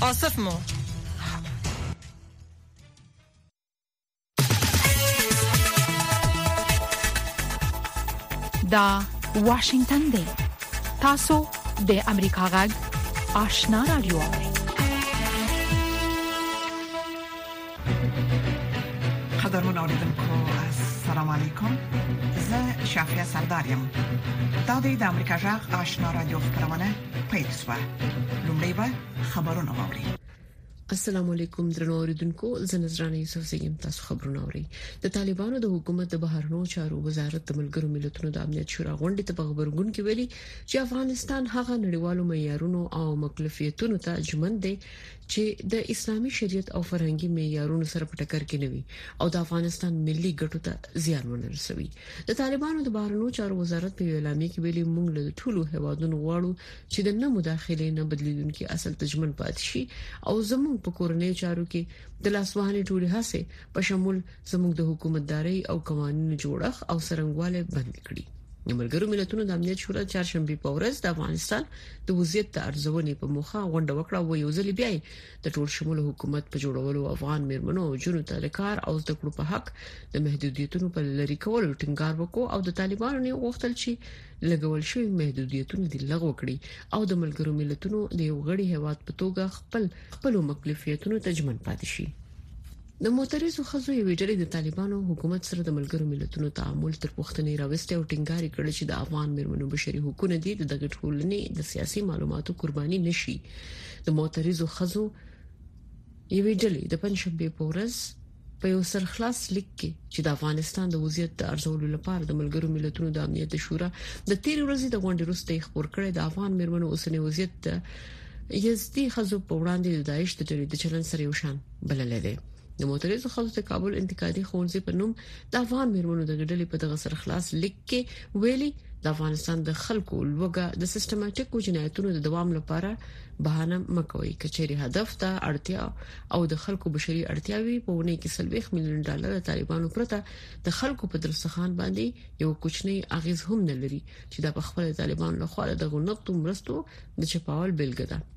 آصف مو دا واشنگتن دی تاسو د امریکا غږ آشنا رادیو قدرمن اوریدونکو السلام علیکم زه شافیا سردار یم دا د امریکا جغ آشنا رادیو خبرونه پیښه لومړی به خبرونه واوري السلام علیکم درنو اوریدونکو زه نظرانه یوسف زیم تاسو خبرونه اوري د طالبانو د حکومت د بهرنیو چارو وزارت د ملګرو ملتونو د امنیت شورا غونډې ته په خبرګون کې ویلي چې افغانستان هغه نړیوالو معیارونو او مکلفیتونو ته ژمن دی چې د اسلامي شریعت او فرهنګي معیارونو سره په ټکر کې نه وي او د افغانستان ملي ګټو ته زیان ونه رسوي د طالبانو د بهرنیو چارو وزارت په اعلامیه کې ویلي موږ له ټولو هوادونو غواړو چې د نه مداخله نه بدلیدونکو اصل تجمن پاتې شي او زموږ په کورنیو چارو کې د لاسوهنې ټولې هڅې په شمول زموږ د حکومتدارۍ او قوانینو جوړښت او سرنګواله بند کړي د ملګرو ملتونو د امنیت شورا چهارشنبه په ورځ د افغانستان د وضعیت د ارزونې په موخه غونډه وکړه او یو ځل بیا د ټول شمول حکومت په جوړولو افغان مېرمنو او جنو ته د کار او زده کړو په حق د محدودیتونو په لری کولو ټینګار وکړ او د طالبانو نه غوښتل چې لګول شوی محدودیتونه د لغوه کړي او د ملګرو ملتونو د یو غړي هواد په توګه خپل خپل مکلفیتونو ته ژمن پاتې شي د معترضو ښځو یوې ډلې د طالبانو حکومت سره د ملګرو ملتونو تعامل تر پوښتنې راوستي او ټینګار یې کړی چې د افغان میرمنو بشري حقوقونه دي د دغې ټولنې د سیاسي معلوماتو قرباني نشي د معترضو ښځو یوې ډلې د پنځشنبه په ورځ په یو سرخلاص لیک کې چې د افغانستان د وضعیت د ارزولو لپاره د ملګرو ملتونو د امنیت شورا د تیر ورځې د غونډې وروسته یې خبر کړی د افغان میرمنو اوسنی وضعیت د یزدي خزو په وړاندې د داعش د ډلې د چلن سره یو شان بللې ده د معترضو خلکو د کابل انتقادي خونځي په نوم د افغان میرمنو د ګډلې په دغه سر خلاص لیک کې ویلي د افغانستان د خلکو لوګه د سیستماتیکو جنایتونو د دوام لپاره بهانه مکوي کچېری هدف ته اړتیا او د خلکو بشري اړتیاوي په ونه کې 30 میلیون ډالر طالبانو پرته د خلکو په درسخان باندې یو کوچنی اغیز هم نه لري چې د خپل طالبان له خوا د غنښتو مرستو د چپاول بلګه ده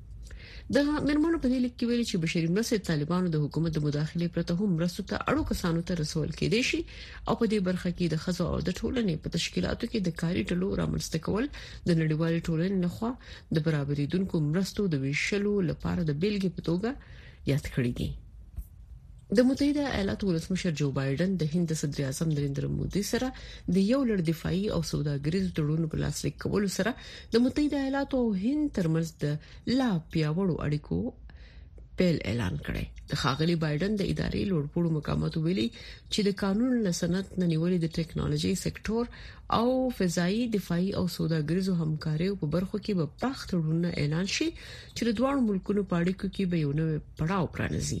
د مرمنو په دې لیک کې ویل چې بشري مرستې طالبانو د حکومت د مداخله پرته هم مرستو ته اړو کسانو ته رسول کېدې شي او په دې برخه کې د خزو او د ټولنې په تشکیلاتو کې د کاري ډلو رامنځته کول د نړیوالې ټولنې لخوا د برابرۍ دونکو مرستو د ویشلو لپاره د بیلګې په توګه یاد کړی دی د متحده ایالاتو ولسمشر جو بایډن د هند صدر اعظم نریندرا مودي سره د یو لړ دفاعي او سوداګریزو تړونونو په لاسلیک کولو سره د متحده ایالاتو او هند ترمنځ د لا پیاوړو اړیکو پیل اعلان کړي د خاغلی بایډن د ادارې لوړپوړو مقاماتو ویلي چې د قانون له سند نه نیولې د ټکنالوژي سکتور او فضایي دفاعي او سوداګریزو همکاریو په برخو کې به پراخ تړونونه اعلان شي چې د دوه ملکونو په اړیکو کې به یو نوې پړاو پرانیزي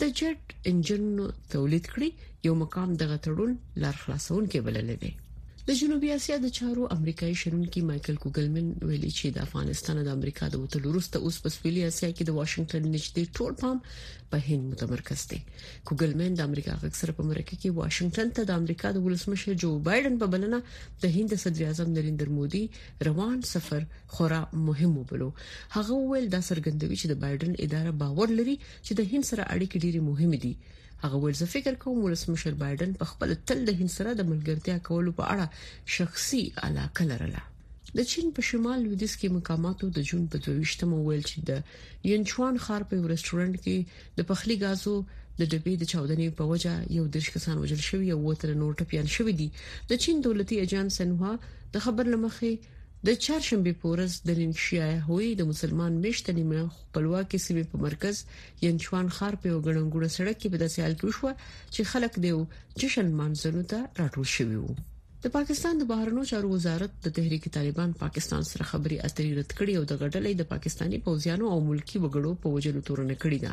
د جټ انجنونو تولید کړي یو مقام دغه تړون لار خلاصون کې بلل دي د جنوبي اسیا د چارو امریکایي شنونکي مايكل کوګلمن ویلي چې د افغانستان د امریکا د وټل وروسته اوس په سویلي اسیا کې د واشنگټن نږدې ټول پام په هند متمرکز دی کوګلمن د امریکا غږ سره په مرکه کې واشنگټن ته د امریکا د ولسمشر جو بایدن په بلنه د هند صدر اعظم نریندر مودي روان سفر خورا مهم وبلو هغه ویل دا څرګندوي چې د بایدن اداره باور لري چې د هند سره اړیکې ډېرې مهمې دي هغه ویل زه فکر کوم ولسمشر بایدن په خپل تل د هند سره د ملګرتیا کولو په اړه شخصي علاقه لرله د چین په شمال لویدیځ کې مقاماتو د جون په 22مه ویل چې د ینچوان ښار په رستورانت کې د پخلي غازو د ډبې د چاودنې په وجه یو درش کسان وژل شوی او وتر نور ټپيان شوی دي د چین دولتي اژانس سنوا د خبر لمخې د چهارشنبه پورز د لینکشیا هوی د مسلمان مشتنی خپلواکې سیمې په مرکز ینچوان ښار په یو ګڼګوړه سړک کې په داسې حال کې وشو چې خلک د یو جشن مانځلو ته راټول شوي وو د پاکستان د بهرنیو چارو وزارت د تحریک طالبان پاکستان سره خبري اترې رد کړې او د غډلې د پاکستاني پوځیانو او ملکی وګړو په وجلو تورنه کړې ده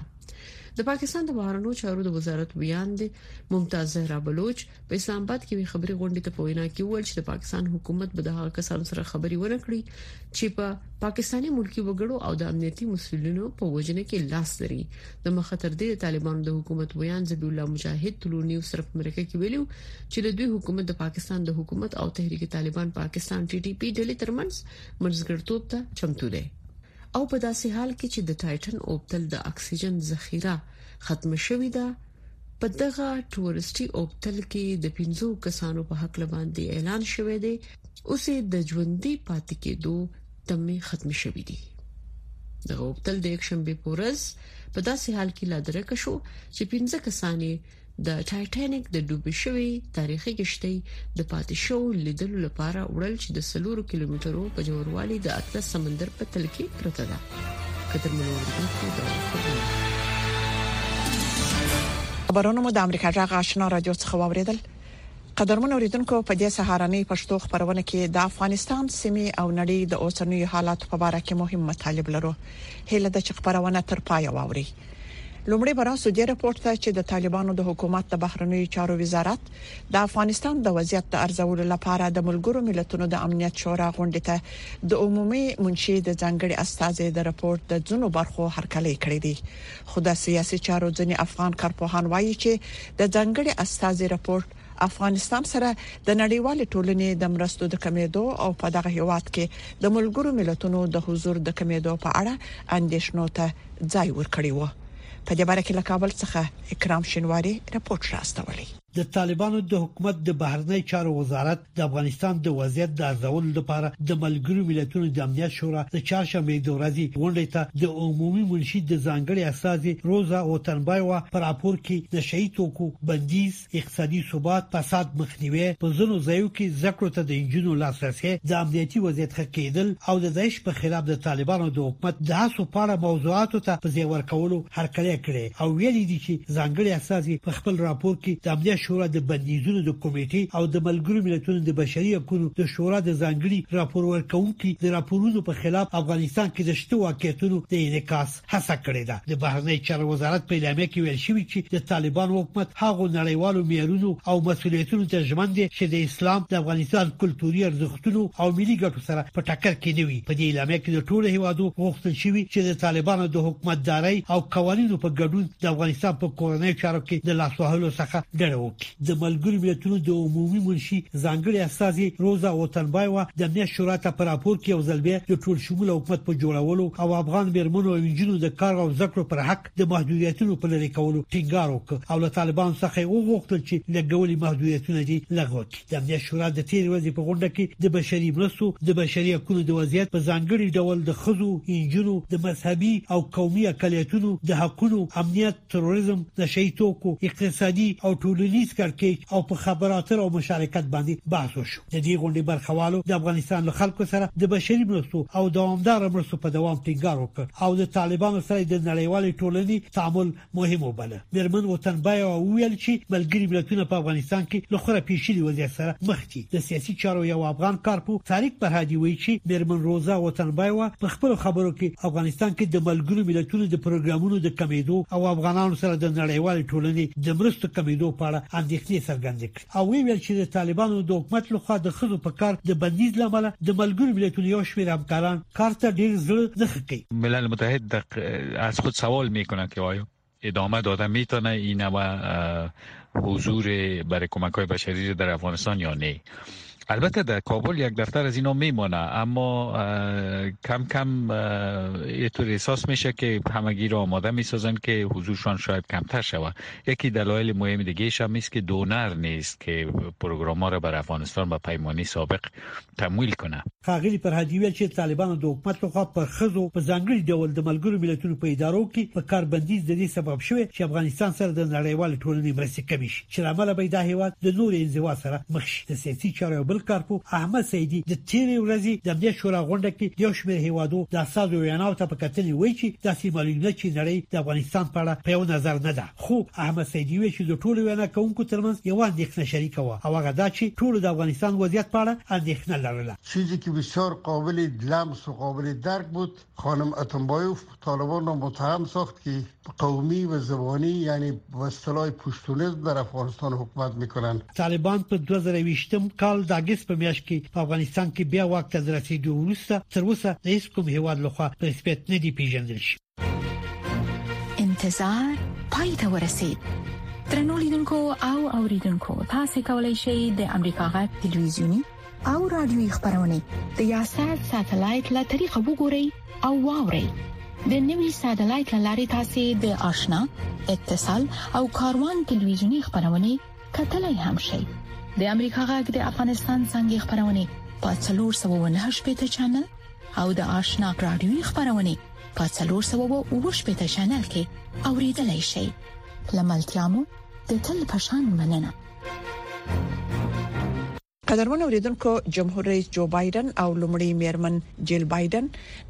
د پاکستان د بهرنیو چارو د وزارت ویاند ممتاز زهرا بلوچ په اسلام آباد کې وی خبري غونډې ته په وینا کې وویل چې د پاکستان حکومت به د هغه کسانو سره خبري ونه کړي چې په پاکستاني ملکی وګړو او د امنیتي مسولینو په وژنه کې لاس لري د مخاطر دې طالبانو د حکومت ویان زبی الله مجاهد طلوع نیوز سره په امریکا کې ویلو چې د دوی حکومت د پاکستان د حکومت او تحریک طالبان پاکستان ټي ټي پی ډلې ترمنځ منځګړتوب ته چمتو دی او په داسې حال کې چې د ټایټن اوبتل د اکسیجن ذخیره ختم شوې ده په دغه ټورسټي اوبتل کې د پنځو کسانو په حق لباندې اعلان شوې دی اوس د ژوندۍ پاتې کېدو تمې ختم شوې دي دغه وبتل د یک شنبه پورز په داسې حال کې لا درک شو چې پنځه کسانې د ټایټانیک د ډوب شوی تاریخي کشتۍ د پاتې شو لیدلو لپاره وړل چې د سلورو کیلومترو په جوړوالي د اطلس سمندر په تل کې پرته ده قدر منور دي خبرونه مو د امریکا جغ آشنا رادیو څخه واوریدل قدرمن اوریدونکو په دې سهارنۍ پښتو خبرونه کې د افغانستان سیمه او نړۍ د اوسنوي حالات په اړه کې مهم مطالب لرو هله د خبرونه تر پای واوري لومړی براسو دې رپورت ته چې د طالبانو د حکومت د بهرنیو چارو وزارت د افغانستان د وضعیت د ارزولو لپاره د ملګرو ملتونو د امنیت شورا غونډې ته د عمومي منشي د ځانګړي استازي د رپورت د ځینو برخو هرکلی کړی دی خو د سیاسي چارو ځینې افغان کارپوهان وایي چې د ځانګړي استازي رپورت افغانستان سره د نړیوال ټولنې د مرستو د کمیدو او په دغه هیواد کې د ملګرو ملتونو د حضور د کمیدو په اړه اندیشنو ته ځای ورکړی و په دې باره کې له کابل څخه اکرام شینواري رپوټ را استولی. د طالبانو د حکومت د بهرنیو چارو وزارت د افغانستان د وضعیت د ارزولو لپاره د ملګرو ملتونو د امنیت شورا د چهارشنبې د ورځې غونډې ته د عمومي منشي د ځانګړې استازې روزا اوتنبایوا په راپور کې نشه يي توکو بندیز، اقتصادي ثبات، فساد مخنیوی، په ځینو ځایو کې زده کړو ته د نجونو لاسرسی، د امنیتي وضعیت ښه کېدل او د داعش په خلاف د طالبانو د حکومت د هڅو په اړه موضوعاتو ته په ځای ورکولو هرکلی کړی او ویلي دي چې ځانګړي استازي په خپل راپور کې د امنیت شورا د بندیزونو د کمېټې او د ملګرو ملتونو د بشري حقونو د شورا د ځانګړي راپور ورکوونکي د راپورونو په خلاف افغانستان کې د شته واقعیتونو د انعکاس هڅه کړې ده. د بهرنیو چارو وزارت په اعلامیه کې ویل شوي چې د طالبانو حکومت هغو نړیوالو معیارونو او مسوولیتونو ته ژمن دی چې د اسلام، د افغانستان کلتوري ارزښتونو او ملي ګټو سره په ټکر کې نه وي. په دې اعلامیه کې د ټولو هېوادو غوښتل شوي چې د طالبانو د حکومتدارۍ او قوانینو په ګډون د افغانستان په کورنیو چارو کې د لاس وهلو څخه ډډه وکړي. د ملګرو ملتونو د عمومي منشي ځانګړي استازي روزا اوتنبایوا د امنیت شورا ته په راپور کې یو ځل بیا د ټول شمول حکومت په جوړولو او افغان میرمنو او انجونو د کار او زده کړو پر حق د محدودیتونو په لری کولو ټینګار وکړ او له طالبانو څخه یې وغوښتل چې لګولي محدودیتونه دي لغوه کړي د امنیت شورا د تیر ورځې په غونډه کې د بشري مرستو د بشري حقوقو د وضعیت په ځانګړي ډول د خزو انجونو د مذهبي او قومي اقلیتونو د حقوقو امنیت تروریزم، نشه یي توکو، اقتصادي او ټولنیز کړکېچ او په خبرو اترو او مشارکت باندې بحث وشو. د دې غونډې برخه والو د افغانستان له خلکو سره د بشري مرستو او دوامداره مرستو په دوام ټینګار وکړ او د طالبانو سره یې د نړیوالې ټولنې تعامل مهم وباله. مېرمن اوتنبایوا وویل چې ملګري ملتونه په افغانستان کې له خورا پېچلي وضعیت سره مخ دي. کې د سیاسي چارو یو افغان کارپو طارق پرهادي وایي چې میرمن روزا اوتنبایوا په خپلو خبرو کې افغانستان کې د ملګرو ملتونو د پروګرامونو د کمېدو او افغانانو سره د نړیوالې ټولنې د مرستو کمېدو په اړه اندېښنې څرګندې کړې او ویې ویل چې د طالبانو د حکومت لخوا د ښځو په کار د بندیز له امله د ملګرو ملتونو یو شمېر همکاران کار ته ډېر زړه نه ښه کوي ملل متحد از خود سوال میکنه که آیا ادامه داده میتونه این و حضور برای کمک های بشری در افغانستان یا نه البته در کابل یک دفتر از اینو میمانه اما کم کم یه طور احساس میشه که همگی را آماده میسازن که حضورشان شاید کمتر شود یکی دلایل مهم دیگه هم است که دونر نیست که پروگرام را بر افغانستان و پیمانی سابق تمویل کنه. ښاغلي فرهادي وویل چې طالبانو د حکومت لخوا پر ښځو په ځانګړي ډول د ملګرو ملتونو په ادارو کې په کار بندیز د دې سبب شوی چې افغانستان سره د نړیوالې ټولنې مرستې کمې شي چې له امله به یې دا هېواد د نورې انزوا سره مخ شي. د سیاسي چارو یو بل کارپوه احمد سعیدي د تېرې ورځې د امنیت شورا غونډه کې د یو شمېر هېوادو د استازو ویناو ته په کتنې وایي چې داسې معلومېده چې نړۍ د افغانستان په اړه په یو نظر نه ده. خو احمد سیدي وی چې د ټولو وینا کوونکو ترمنځ یو اندېښنه شریکه و او هغه دا چې ټولو د افغانستان وضعیت په اړه اندېښنه لرله. چیزی که بسیار قابل لمس و قابل درک بود خانم اتمبایوف طالبان را متهم ساخت که به قومی و زبانی یعنی به اصطلاح پشتونیزم در افغانستان حکومت میکنند. طالبان په دوه زره او یوویشت کال د اګست په میاشت کې په افغانستان کې بیا واک ته د رسیدو وروسته تر اوسه د هیڅ کوم هیواد لخوا په رسمیت نه دي پیژندل شوي. انتظار پای ته ورسید ترنو لیدونکو او اوریدونکو تاسو کولی شئ د امریکا غا ټلویزیونی او رادیوي خبرونه د یاشر ساتلایت له طریقو وګورئ او واورئ د نوي ساتلایت لارې تاسو د آشنا اتصال او کاروان ټلویزیونی خبرونه کتلای هم شئ د امریکا غږ د افغانستان څنګه خبرونه په 398 چنل او د آشنا رادیوي خبرونه په 390 چینل کې اوریدلای شئ لملتيامو د تل پشان مننه قدرمن اوریدونکو جمهور رئیس جو بایدن او لومړی میرمن جیل بایدن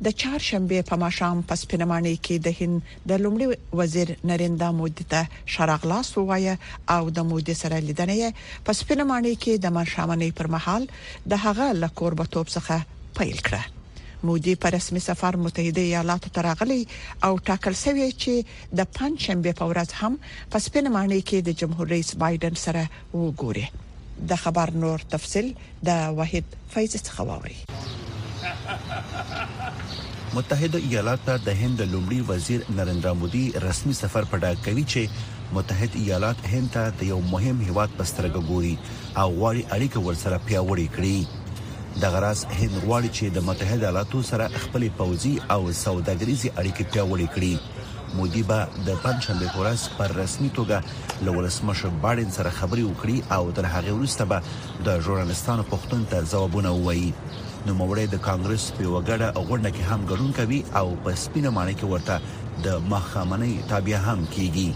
د چهار شنبه په ماښام په سپینمانه کې د هند د لومړي وزیر نریندرا مودي ته شراغلاس ووایه او د مودي سره لیدنه په سپینمانه کې د ماښامنۍ پر مهال د هغه لکوربتوب څخه پیل کړه. مودي په رسمي سفر متحده ایالاتو ته راغلی او ټاکل شوې چې د پنجشنبې په ورځ هم په سپینه ماڼۍ کې د جمهور رئیس بایډن سره وګوري. د خبر نور تفصیل د وحید فیض څخه واوري. متحده ایالات ته د هند د لومړي وزیر نریندرا مودي رسمي سفر په ډاګه کوي چې متحد ایالات هند ته د یو مهم هیواد په سترګه ګوري او غواړي اړیکه ورسره پیاوړې کړي. دغه راز هند غواړي چې د متحده ایالاتو سره خپلې پوځي او سوداګریزې اړیکې پیاوړې کړي مودي به د پنځشنبه په ورځ پر رسمي توګه له ولسمشر بایډن سره خبرې وکړي او تر هغه وروسته به د ژورنالستانو پښتون ته ځوابونه ووایي نو موري د کانګرس په وګړه غونډه کې هم ګډون کوي او په سپینه ماڼۍ کې ورته د ماخامنۍ تابع هم کیږي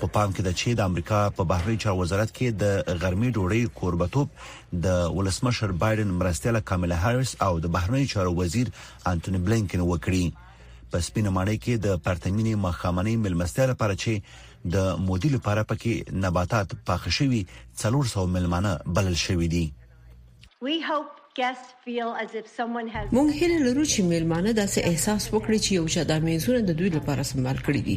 په پام کې ده چې د امریکا په بهرنی چارو وزارت کې د غرمې ډوړې کوربتوب د ولسمشر بایدن مرستياله کاملا هاریس او د بهرنی چارو وزیر انټونی بلینکن وکړي په سپینه ماڼۍ کې د پرتمینې مخامنۍ ملمستیا لپاره چې د مودي لپاره پکې نباتات پاخه شوي 300 ملمانه بلل شوې دي موږ هیله لرو چې میلمانه داسې احساس وکړي چې یو چا دا میزونه د دوی لپاره سمبال کړي دي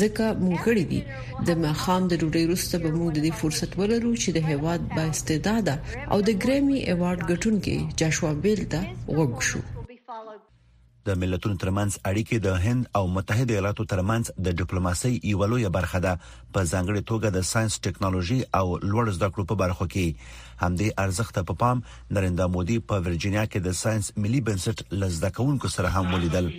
ځکه موږ غړي دي د ماښام د ډوډۍ وروسته به موږ د دې فرصت ولرو چې د هیواد بااستعداده او د ګرامي ایوارډ ګټونکي جاشوا بیل ته غوږ شو. د ملتونو ترمنځ اړیکې د هند او متحده ایالاتو ترمنځ د ډیپلوماسۍ یو لوی برخه ده په ځانګړي توګه د ساينس ټکنالوژي او لوړ زده کړو په برخو کې همدې ارزښت په پام نریندا مودي په ورجینیا کې د ساينس ملي بنسټ لزده کوونکو سره هم ولیدل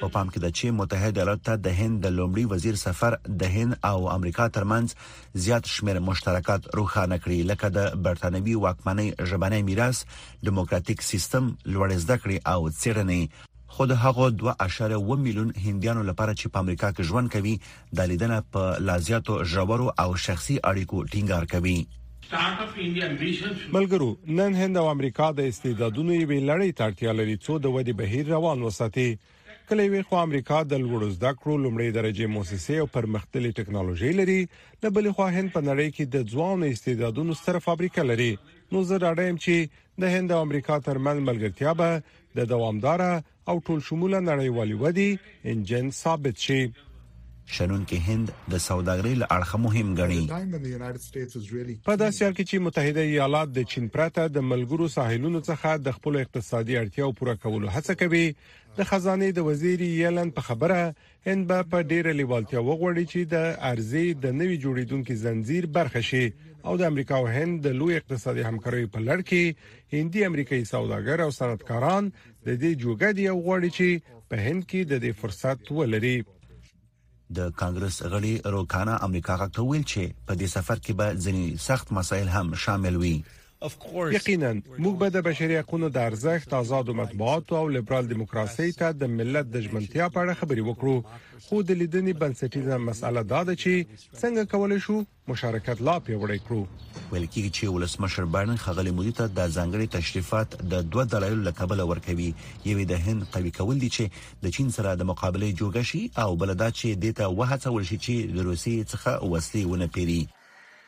په پام کې د چې متحده ایالات ته د هند د لومړي وزیر سفر د هند او امریکا ترمنځ زیات شمیر مشترکات روښانه کړي لکه د برتانوي واکمنۍ ژبنی میراث دیموکراتیک سیستم لوړې زده کړې او څېړنې خو د هغو 2.1 میلیون هندیانو لپاره چې په امریکا کې ژوند کوي د لیدنه په لازیاتو ژورو او شخصي اړیکو ټینګار کوي ملګرو نن هند او امریکا د استعدادونو یوې لړۍ ته اړتیا لري څو د ودی بهیر روان وساتي کله وی خو امریکا د لوړو زده کړو لومړی درجه موسسه او پرمختللي ټکنالوژي لري د بل خو هند په نړۍ کې د ځوان استعدادونو ستر فابریکه لري نو زه ډاډه یم چې د هند او امریکا ترمنځ ملګرتیا به د دوامداره او ټولشموله نړیوالي ودی انجن ثابت شي شنونکي هند د سوداګرۍ له اړخه مهم ګڼي په داسې حال کې چې متحده ایالات د چین پرته د ملګرو ساحلونو څخه د خپل اقتصادي اړتیاو پوره کولو هڅه کوي د خزانه د وزیر یلن په خبره هند به په ډیره لیوالتیا وغواړي چې د ارزې د نوي جوړیدونکو زنجیر برخه شي او د امریکا او هند د لوی اقتصادي همکاریو په لړ کې هندي امریکایي سوداګر او صنعتکاران د دې جوګه دی او غواړي چې په هند کې د دې فرصت ولري د کانګرس غړي روکانا امریکا غاټه ویل چې په دې سفر کې به ځینې سخت مسایل هم شامل وي یقینا موږ به د بشري حقوقو د ارزښت آزادو مطبوعاتو او لیبرال دیموکراسي ته د ملت د ژمنتیا په اړه خبرې وکړو خو د لیدنې بنسټیزه مسله دا ده چې څنګه کولای شو مشارکت لا پیوړی کړو ویل کیږي چې ولسمشر بایدن خغلی مودي ته د ځانګړي تشریفات د دوه دلایل لکبل ورکوي یوې د هند قوي کول دي چې د چین سره د مقابله جوګه شي او بل دا چې د ته وهڅول شي چې د روسي څخه وسلې ونه پیري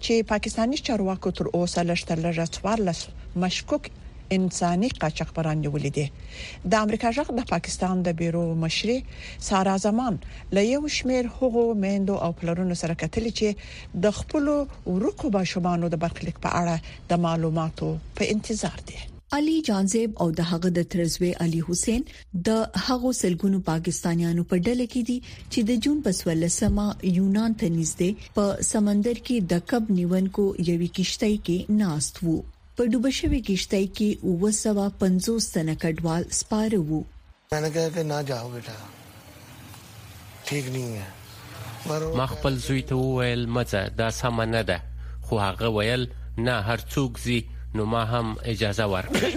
چې پاکستاني چارواکو تر اوسه لږ تر لږه څوارلس مشکوک انساني قاچاقبران نیولي دي. د امریکا غږ د پاکستان د بیورو مشرې سارا زمان له یو شمېر هغو میندو او پلرونو سره کتلي چې د خپلو ورکو ماشومانو د برخلیک په اړه د معلوماتو په انتظار دي. علي جانزیب او د هغه د ترزوی علي حسین د هغو سلګونو پاکستانیانو په ډله کې دي چې د جون په 14مه یونان ته نږدې په سمندر کې د کب نیونکو یوې کشتۍ کې ناست وو په ډوب شوې کشتۍ کې 250 تنه کډوال سپاره وو ما خپل زوی ته وویل مځه دا سم نه ده خو هغه ویل نه هر څوک زی نو ما هم اجازه ورکړه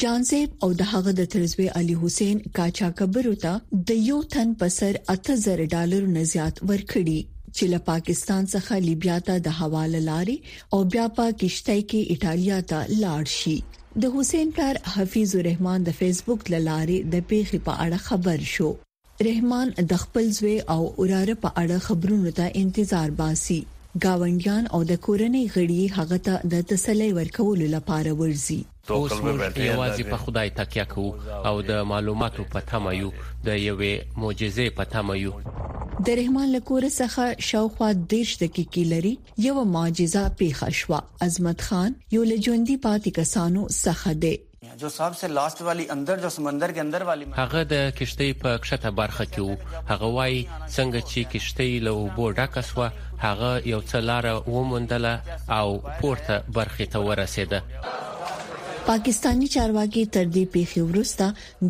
جان زیب او د هغه د ترزوی علي حسین کاچا کبرو ته د یو تن په سر 8000 ډالر نه زیات ورکړي چې له پاکستان څخه لیبیا ته د حواله لاري او بیا په کشته کې ایتالیا ته لاړ شي د حسین پلار حفیظ الرحمن د فیسبوک لارې د پیښې په اړه خبر شو رحمان د خپل زوی او وراره په اړه خبرونو ته انتظار باسي. ګاونډیان او د کورنۍ غړي یې هغه ته د تسلۍ ورکولو لپاره ورځي. اوس موږ یوازې په خدای تکیه کوو او د معلوماتو په تمه یو، د یوې معجزې په تمه یو. د رحمان له کوره څخه شاوخوا دېرش دقیقې لرې یوه معجزه پېښه شوه. عظمت خان یو له ژوندي پاتې کسانو څخه دی. هغه د کښتۍ په کښته برخه کې و، هغه وايي، څنګه چې کښتۍ له اوبو ډکه شوه، هغه یو څه لاره وموندله او پورته برخې ته ورسېده. پاکستاني چارواکي تر دې پېښې وروسته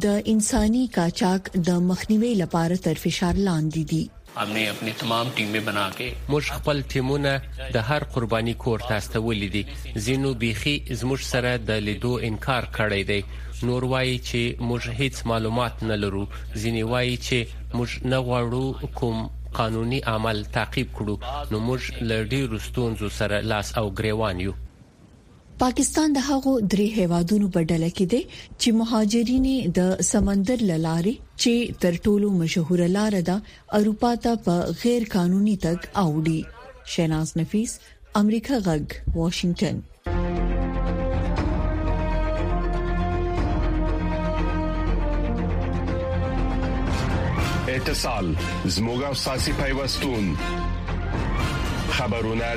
د انساني قاچاق د مخنیوي لپاره تر فشار لاندې دي. هم نه اپنی تمام ټیمې بنا کې. موږ خپل ټیمونه د هر قرباني کور ته استولي دي، ځینو بیخي زموږ سره د لیدو انکار کړی دی، نور وایي چې موږ هیڅ معلومات نه لرو، ځینې وایي چې موږ نه غواړو کوم قانوني عمل تعقیب کړو، نو موږ له ډیرو ستونزو سره لاس او ګریوان یو. پاکستان د هغو درې هیوادونو په ډله کې دی چې مهاجرین یې د سمندر له لارې چې تر ټولو مشهوره لار ده اروپا ته په غیر قانوني تګ اوړي شیناز نفیس امریکا غږ واشنگټن اتصال زموږ او ساسي پیوستون خبرونه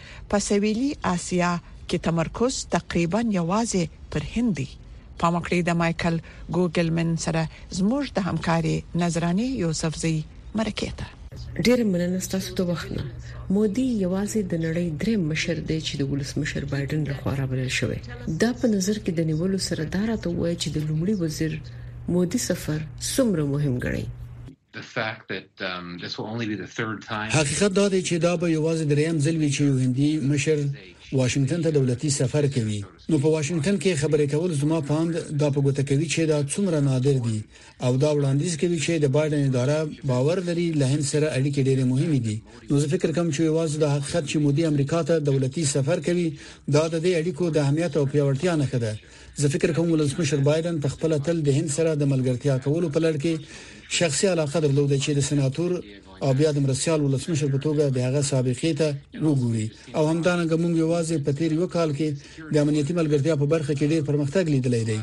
په سویلي اسیا کې تمرکز تقریبا یوازې پر هند دی. پام وکړئ د مایکل ګوګلمن سره زموږ د همکارې نذرانې یوسفزۍ مرکې ته. ډېره مننه ستاسو د وخت نه. مودي یوازې د نړۍ دریم مشر دی چې د ولسمشر بایډن لخوا رابلل شوی. دا په نظر کې د نیولو سره دا راته ووایه چې د لومړي وزیر مودي سفر څومره مهم ګڼئ؟ حقیقت دا دی چې دا به یوازې دریم ځل وي چې یو هندی مشر واشنګټن ته دولتي سفر کوي نو په واشنګټن کې خبرې کول زما په اند دا په ګوته کوي چې دا څومره نادر دي او دا وړاندیز کوي چې د بایډن اداره باور لري له هند سره اړیکې ډېرې مهمې دي نو زه فکر کوم چې یوازې د حقیقت چې مودي امریکا ته دولتي سفر کوي دا د دې اړیکو د اهمیت او پیاوړتیا نښه ده زه فکر کوم ولسمشر بایدن په خپل تل د هند سره د ملګرتیا کولو په لړ کې شخصي علاقه درلوده چې د سناتور او بیا د مرسیال ولسمشر په توګه د هغه سابقې ته وګوري او همدانګه موږ یوازې په تیر یو کال کې د امنیتي ملګرتیا په برخه کې ډیر پرمختګ لیدلی دی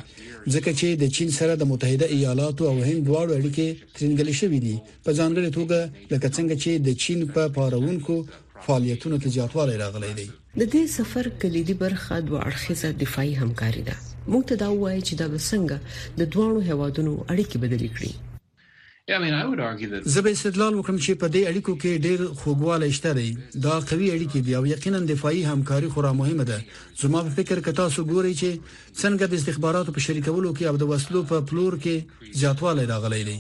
ځکه چې د چین سره د متحده ایالاتو او هند دواړو اړیکې ترنګلې شوې دي په ځانګړي توګه لکه څنګه چې د چین په پارونکو فعالیتونو کې زیاتوالی راغلی دی د دې سفر کلیدي برخه دوه اړخیزه دفاعي همکاري ده. موږ ته دا ووایه چې دا به څنګه د دواړو هېوادونو اړیکې بدلې کړي؟ زه به استدلال وکړم چې په دې اړیکو کې ډېر خوږوالی شته دی. دا قوي اړیکې دي او یقیناً دفاعي همکاري خورا مهمه ده. زما په فکر که تاسو ګورئ چې څنګه د استخباراتو په شریکولو کې او د وسلو په پلور کې زیاتوالی راغلی دی،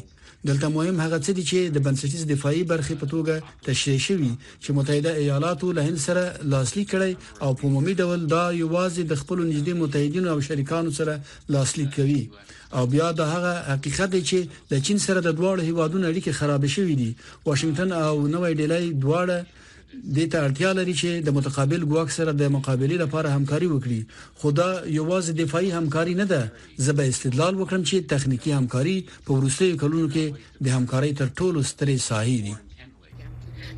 دلته مهم هغه څه دي چې د بنسټیز دفاعي برخې په توګه تشریح شوي چې متحده ایالاتو له هند سره لاسلیک کړي او په عمومي ډول دا یوازې د خپل نږدې متحدینو او شریکانو سره لاسلیک کوي او بیا دا هغه حقیقت دی چې د چین سره د دواړو هیوادونو اړیکې خراب شوې دي واشنگټن او نوې ډیلی دواړه دې ته اړتیا لري چې د متقابل ګواښ سره د مقابلې لپاره همکاري وکړي خو دا یوازې دفاعي همکاري نه ده زه به استدلال وکړم چې تخنیکی همکاري په وروستیو کلونو کې د همکارۍ تر ټولو سترې ساحې دي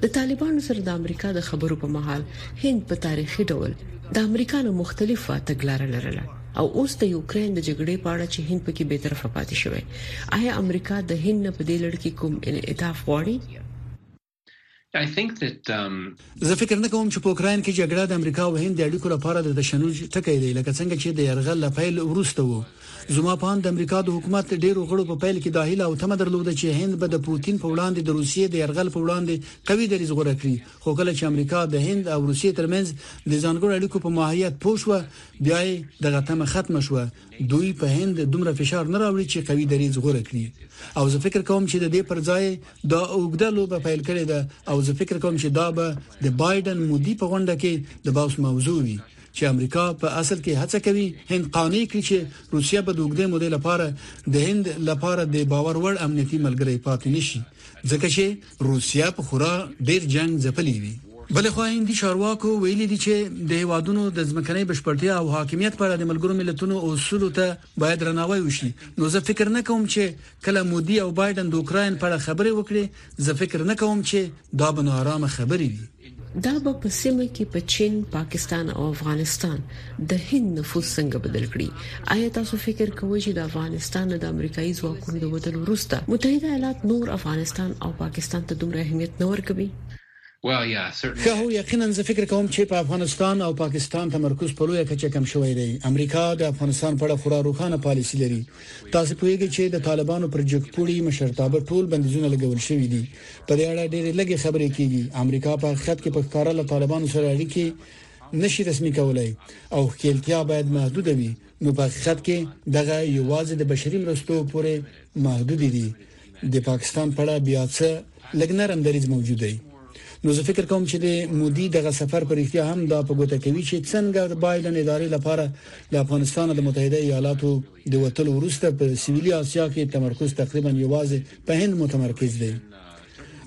د طالبانو سره د امریکا د خبرو په مهال هند په تاریخي ډول د امریکا له مختلفه تګلارې لرله او اوس د یوکرين د جګړې په اړه چې هند پکې به طرفه پاتې شوی آیا امریکا د هند په دې لړ کې کوم انعطاف غواړي زه فکر نه کوم چې په اوکراین کې جګړه د امریکا او هند د اړیکو لپاره د تشنج ټکی دی، لکه څنګه چې د یرغل له پیل وروسته و. زما په اند د امریکا د حکومت ډېرو غړو په پیل کې دا هیله او تمه درلوده چې هند به د پوتین په وړاندې د روسیې د یرغل په وړاندې قوي دریځ غوره کړي، خو کله چې امریکا د هند او روسیې ترمنځ د ځانګړو اړیکو په ماهیت پوه شوه، بیا یې دغه تمه ختمه شوه. دوی په هند دومره فشار نه راوړي چې قوي دریځ غوره کړي او زه فکر کوم چې د دې پر ځای دا اوږده لوبه پیل کړې ده او زه فکر کوم چې دا به د بایډن مودي په غونډه کې د بحث موضوع وي چې امریکا په اصل کې هڅه کوي هند قانع کړي چې روسیه به د اوږدې مودې لپاره د هند لپاره د باور وړ امنیتي ملګری پاتې نشي ځکه چې روسیه په خورا ډیر جنګ ځپلې وي بل خو هندي چارواکو ویلي دي چې د هیوادونو د ځمکنۍ بشپړتیا او حاکمیت پر د ملګرو ملتونو اصولو ته باید درناوی وشي نو زه فکر نه کوم چې کله مودي او بایدن د اوکرين پر خبرې وکړي زه فکر نه کوم چې دا بنارامه خبرې وي دا به په سیمه کې په چین، پاکستان او افغانستان د هند نفوذ څنګه بدل کړي؟ آیا تاسو فکر کوئ چې د افغانستان نه د امریکایي ځواکونو د وتلو وروسته متحده ایالات نور افغانستان او پاکستان ته دومره اهمیت نه ورکوي؟ ښه هو یقینا زه فکر کوم چې په افغانستان او پاکستان تمرکز په لویه کچه کم شوی دی امریکا د افغانستان په اړه خورا روښانه پالیسي لري تاسو پوهیږئ چې د طالبانو پر جګپوړي مشرتابه ټول بندیزونه لګول شوي دي په دې اړه ډېرې لږې خبرې کېږي. امریکا په حقیقت کې په ښکاره له طالبانو سره اړیکې نه شي رسمي کولای او ښکېلتیا باید محدوده وي، نو په حقیقت کې دغه یوازې د بشري مرستو پورې محدودې دي. د پاکستان په اړه بیا څه لږ نرم دریځ موجود دی. نو زه فکر کوم چې د مودي دغه سفر په رښتیا هم دا په ګوته کوي چې څنګه د بایډن ادارې لپاره له افغانستانه د متحده ایالاتو د وتلو وروسته په سویلي اسیا کې تمرکز تقریبا یوازې په هند متمرکز دی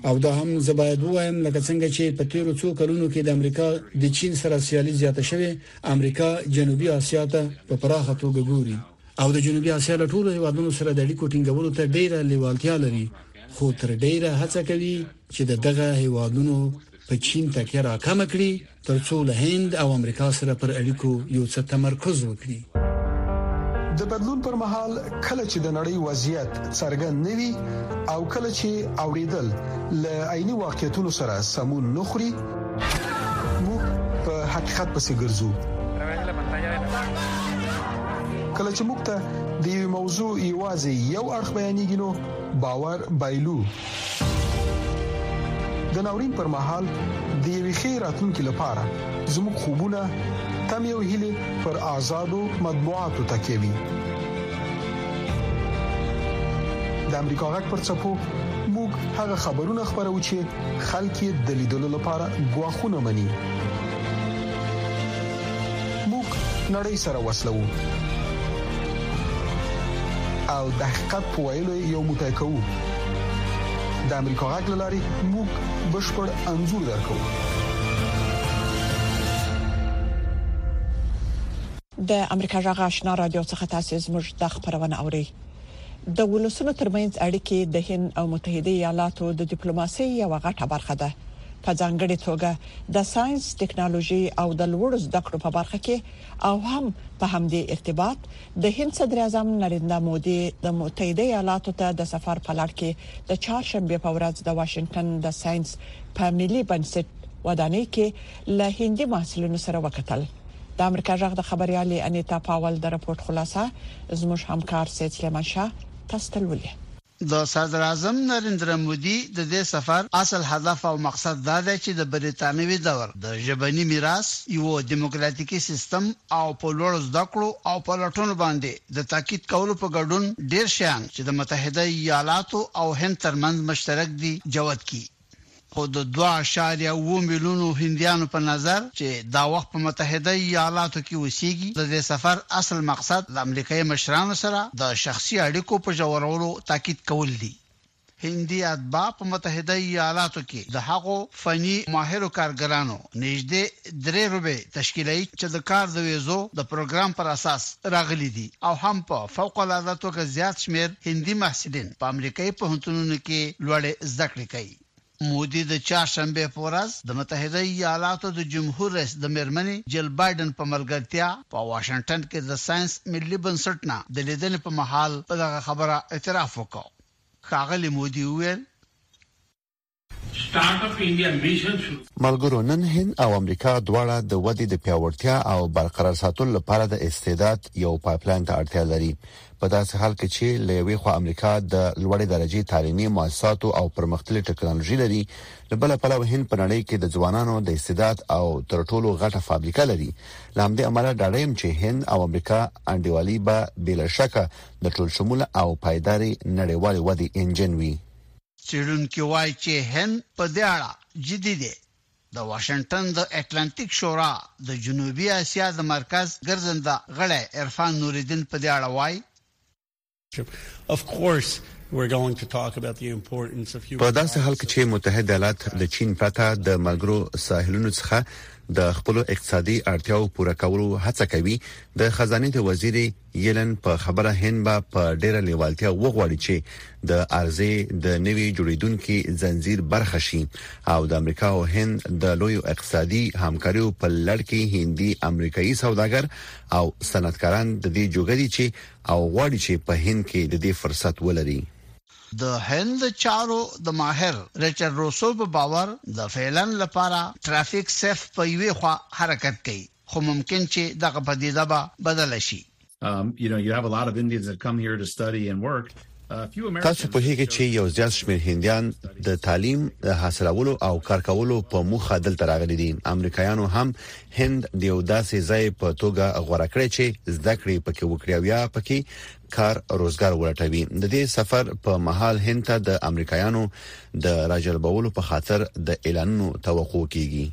او دا هم زه باید ووایم لکه څنګه چې په تیرو څو کلونو کې د امریکا د چین سره سیالي زیاته شوې امریکا جنوبي اسیا ته په پراخه توګه ګوري او د جنوبي اسیا له ټولو هیوادونو سره د اړیکو ټینګولو ته ډیره لیوالتیا لري خو تر ډیره هڅه کوي چې دغه هیوادونو په چین تکیه راکمه کړي تر څو له هند او امریکا سره پر اړیکو یو څه تمرکز وکړي. د بدلون پر مهال کله چې د نړۍ وضعیت څرګند نه وي او کله چې اوریدل له عیني واقعیتونو سره سمون نه خوري، موږ په حقیقت پسې ګرځو. کله چې موږ ته د یوې موضوع یوازې یو اړخ بیانېږي، نو باور بایلو. د ناورین پر مهال د یوې ښې راتلونکې لپاره زموږ خوبونه تم یو هلي پر آزادو مطبوعاتو تکیه وي د امریکا غږ پر چپو موږ هغه خبرونه خبرو چې خلک یې د لیدلو لپاره غواخونه مني موږ نړۍ سره وسلو او د حقیقت په ویلو یو موټی کوو د امریکا غږ لاري موږ بشپړ انزور درکو د امریکا غږ آشنا رادیو څخه تاسو زموږ د خبرونه اوري د ولسونو ترمنځ اړیکې د هند او متحده ایالاتو د ډیپلوماسي یو غټه برخه ده په ځانګړي توګه د ساينس ټکنالوژي او د لوړو زده کړو په برخه کې او هم په همدې ارتباط د هند صدر اعظم نریندرا مودي د متحده ایالاتو ته د سفر په لړ کې د چهارشنبې په ورځ د واشنګټن د ساينس په ملي بنسټ ودانۍ کې له هندي محصلینو سره وکتل. د امریکا جغ د خبريالې انیتا پاول د رپورټ خلاصه زموږ همکار سید سلیمان شاه تاسو ته لولي. د صدراعظم نریندرا مودي د دې سفر اصل هدف او مقصد دا دی چې د بریتانوي دور د ژبني میراث، یوه دیموکراتیکي سیستم او په لوړو زده کړو او پلټنو باندې د تاکید کولو په ګډون ډېر شیان چې د متحده ایالاتو او هند ترمنځ مشترک دي، جوت کړي. خو د دوه اعشاریه اووه میلیونو هندیانو په نظر چې دا وخت په متحده ایالاتو کې اوسیږي، د دې سفر اصل مقصد له امریکایي مشرانو سره د شخصي اړیکو په ژورولو تاکید کول دي. هندي اتباع په متحده ایالاتو کې د هغو فني ماهرو کارګرانو نژدې درې روبې تشکیلوي چې د کار د ویزو د پروګرام پر اساس راغلي دي او هم په فوق العاده توګه زیات شمېر هندي محصلین په امریکايي پوهنتونونو کې لوړې زده کړې کوي. مودي د چهارشنبې په ورځ د متحده ایالاتو د جمهور رئیس د مېرمنې جیل بایډن په ملګرتیا په واشنګټن کې د ساینس ملي بنسټ نه د لیدنې په مهال په دغه خبره اعتراف وکړ. ښاغلي مودي وویل، سټارټ اپ انډیا میشن شروع. ملګرو نن هند او امریکا دواړه د ودې د پیاوړتیا او برقرار ساتلو لپاره د استعداد یو پایپلاین ته اړتیا لري په داسې حال کې چې له یوې خوا امریکا د لوړې درجې تعلیمي مؤسساتو او پرمختللې ټکنالوژي لري له بل پلوه هند په نړۍ کې د ځوانانو د استعداد او تر ټولو غټه فابریکه لري لامدې امله ډاډیم چې هند او امریکا انډیوالي به بل شکه د ټول شمول او پایداري نړیوال ودی انجن وي څېړونکي وايي چې هند په دې اړه جدي دی. د واشنګټن د اتلانتیک شورا د جنوبي اسیا د مرکز ګرځنده غړی عرفان نورالدین په دې اړه وايي، په داسې حال کې چې متحد ایالات د چین پرته د ملګرو ساحلونو څخه د خپلو اقتصادي اړتیاوو پوره کولو هڅه کوي، د خزانې د وزیرې، یلن په خبره هند به په ډیره لیوالتیا وغواړي چې د ارزه د نوي جوړیدونکو زنجیر برخه شي او د امریکا او هند د لوی اقتصادي همکاریو په لړ کې هندي امریکایي سوداګر او صنعتکاران د دې جوګري چې او غواړي چې په هند کې د دې فرصت ولري د هند چارو د ماهر ریچارډ روسو په باور د فعلن لپاره ټرافیک سیف په یوې خوا حرکت کوي خو ممکن چې دغه پدیده به بدله شي. تاسو پوهیږئ چې یو زیات شمیر هندیان د تعلیم د حاصلولو او کار کولو په موخه دلته راغلي دي. امریکایانو هم هند د یو داسې ځای په توګه غوره کړی چې زده کړې پکې وکړي او یا پکې کار روزګار ولټوي. د دې سفر په مهال هند ته د امریکایانو د راجلبولو په خاطر د اعلانونو توقع کیږي.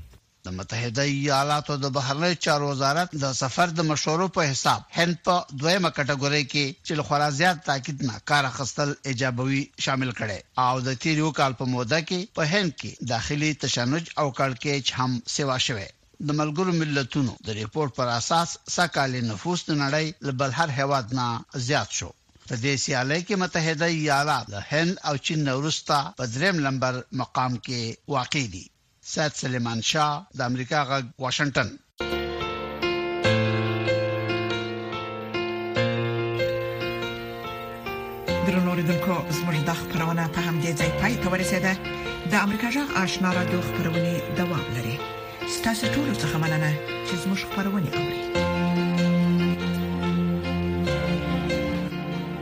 د متحده ایالاتو د بهرنیو چارو وزارت د سفر د مشورو په حساب هند په دویمه کټګورۍ کې چې له خورا زیات تاکید نه کار اخیستل ایجابوي شامل کړی او د تیر یو کال په موده کې په هند کې داخلي تشنج او کړکېچ هم سیوا شوی. د ملګرو ملتونو د رپورټ پر اساس سږ کال یې نفوس د نړۍ له بل هر هیواد نه زیات شو. په دې سیالۍ کې متحده ایالات له هند او چین نه وروسته په دریم لمبر مقام کې واقع دي. سید سلیمان شاه د امریکا غږ واشنگټن درنوریدونکو زموږ د خبرونه په همدې ځای پای ته ورسیده د امریکا جغ آشنا را دوه خبرونه دوام لري ستاسو ټول څه مننه چې زموږ خبرونه اوري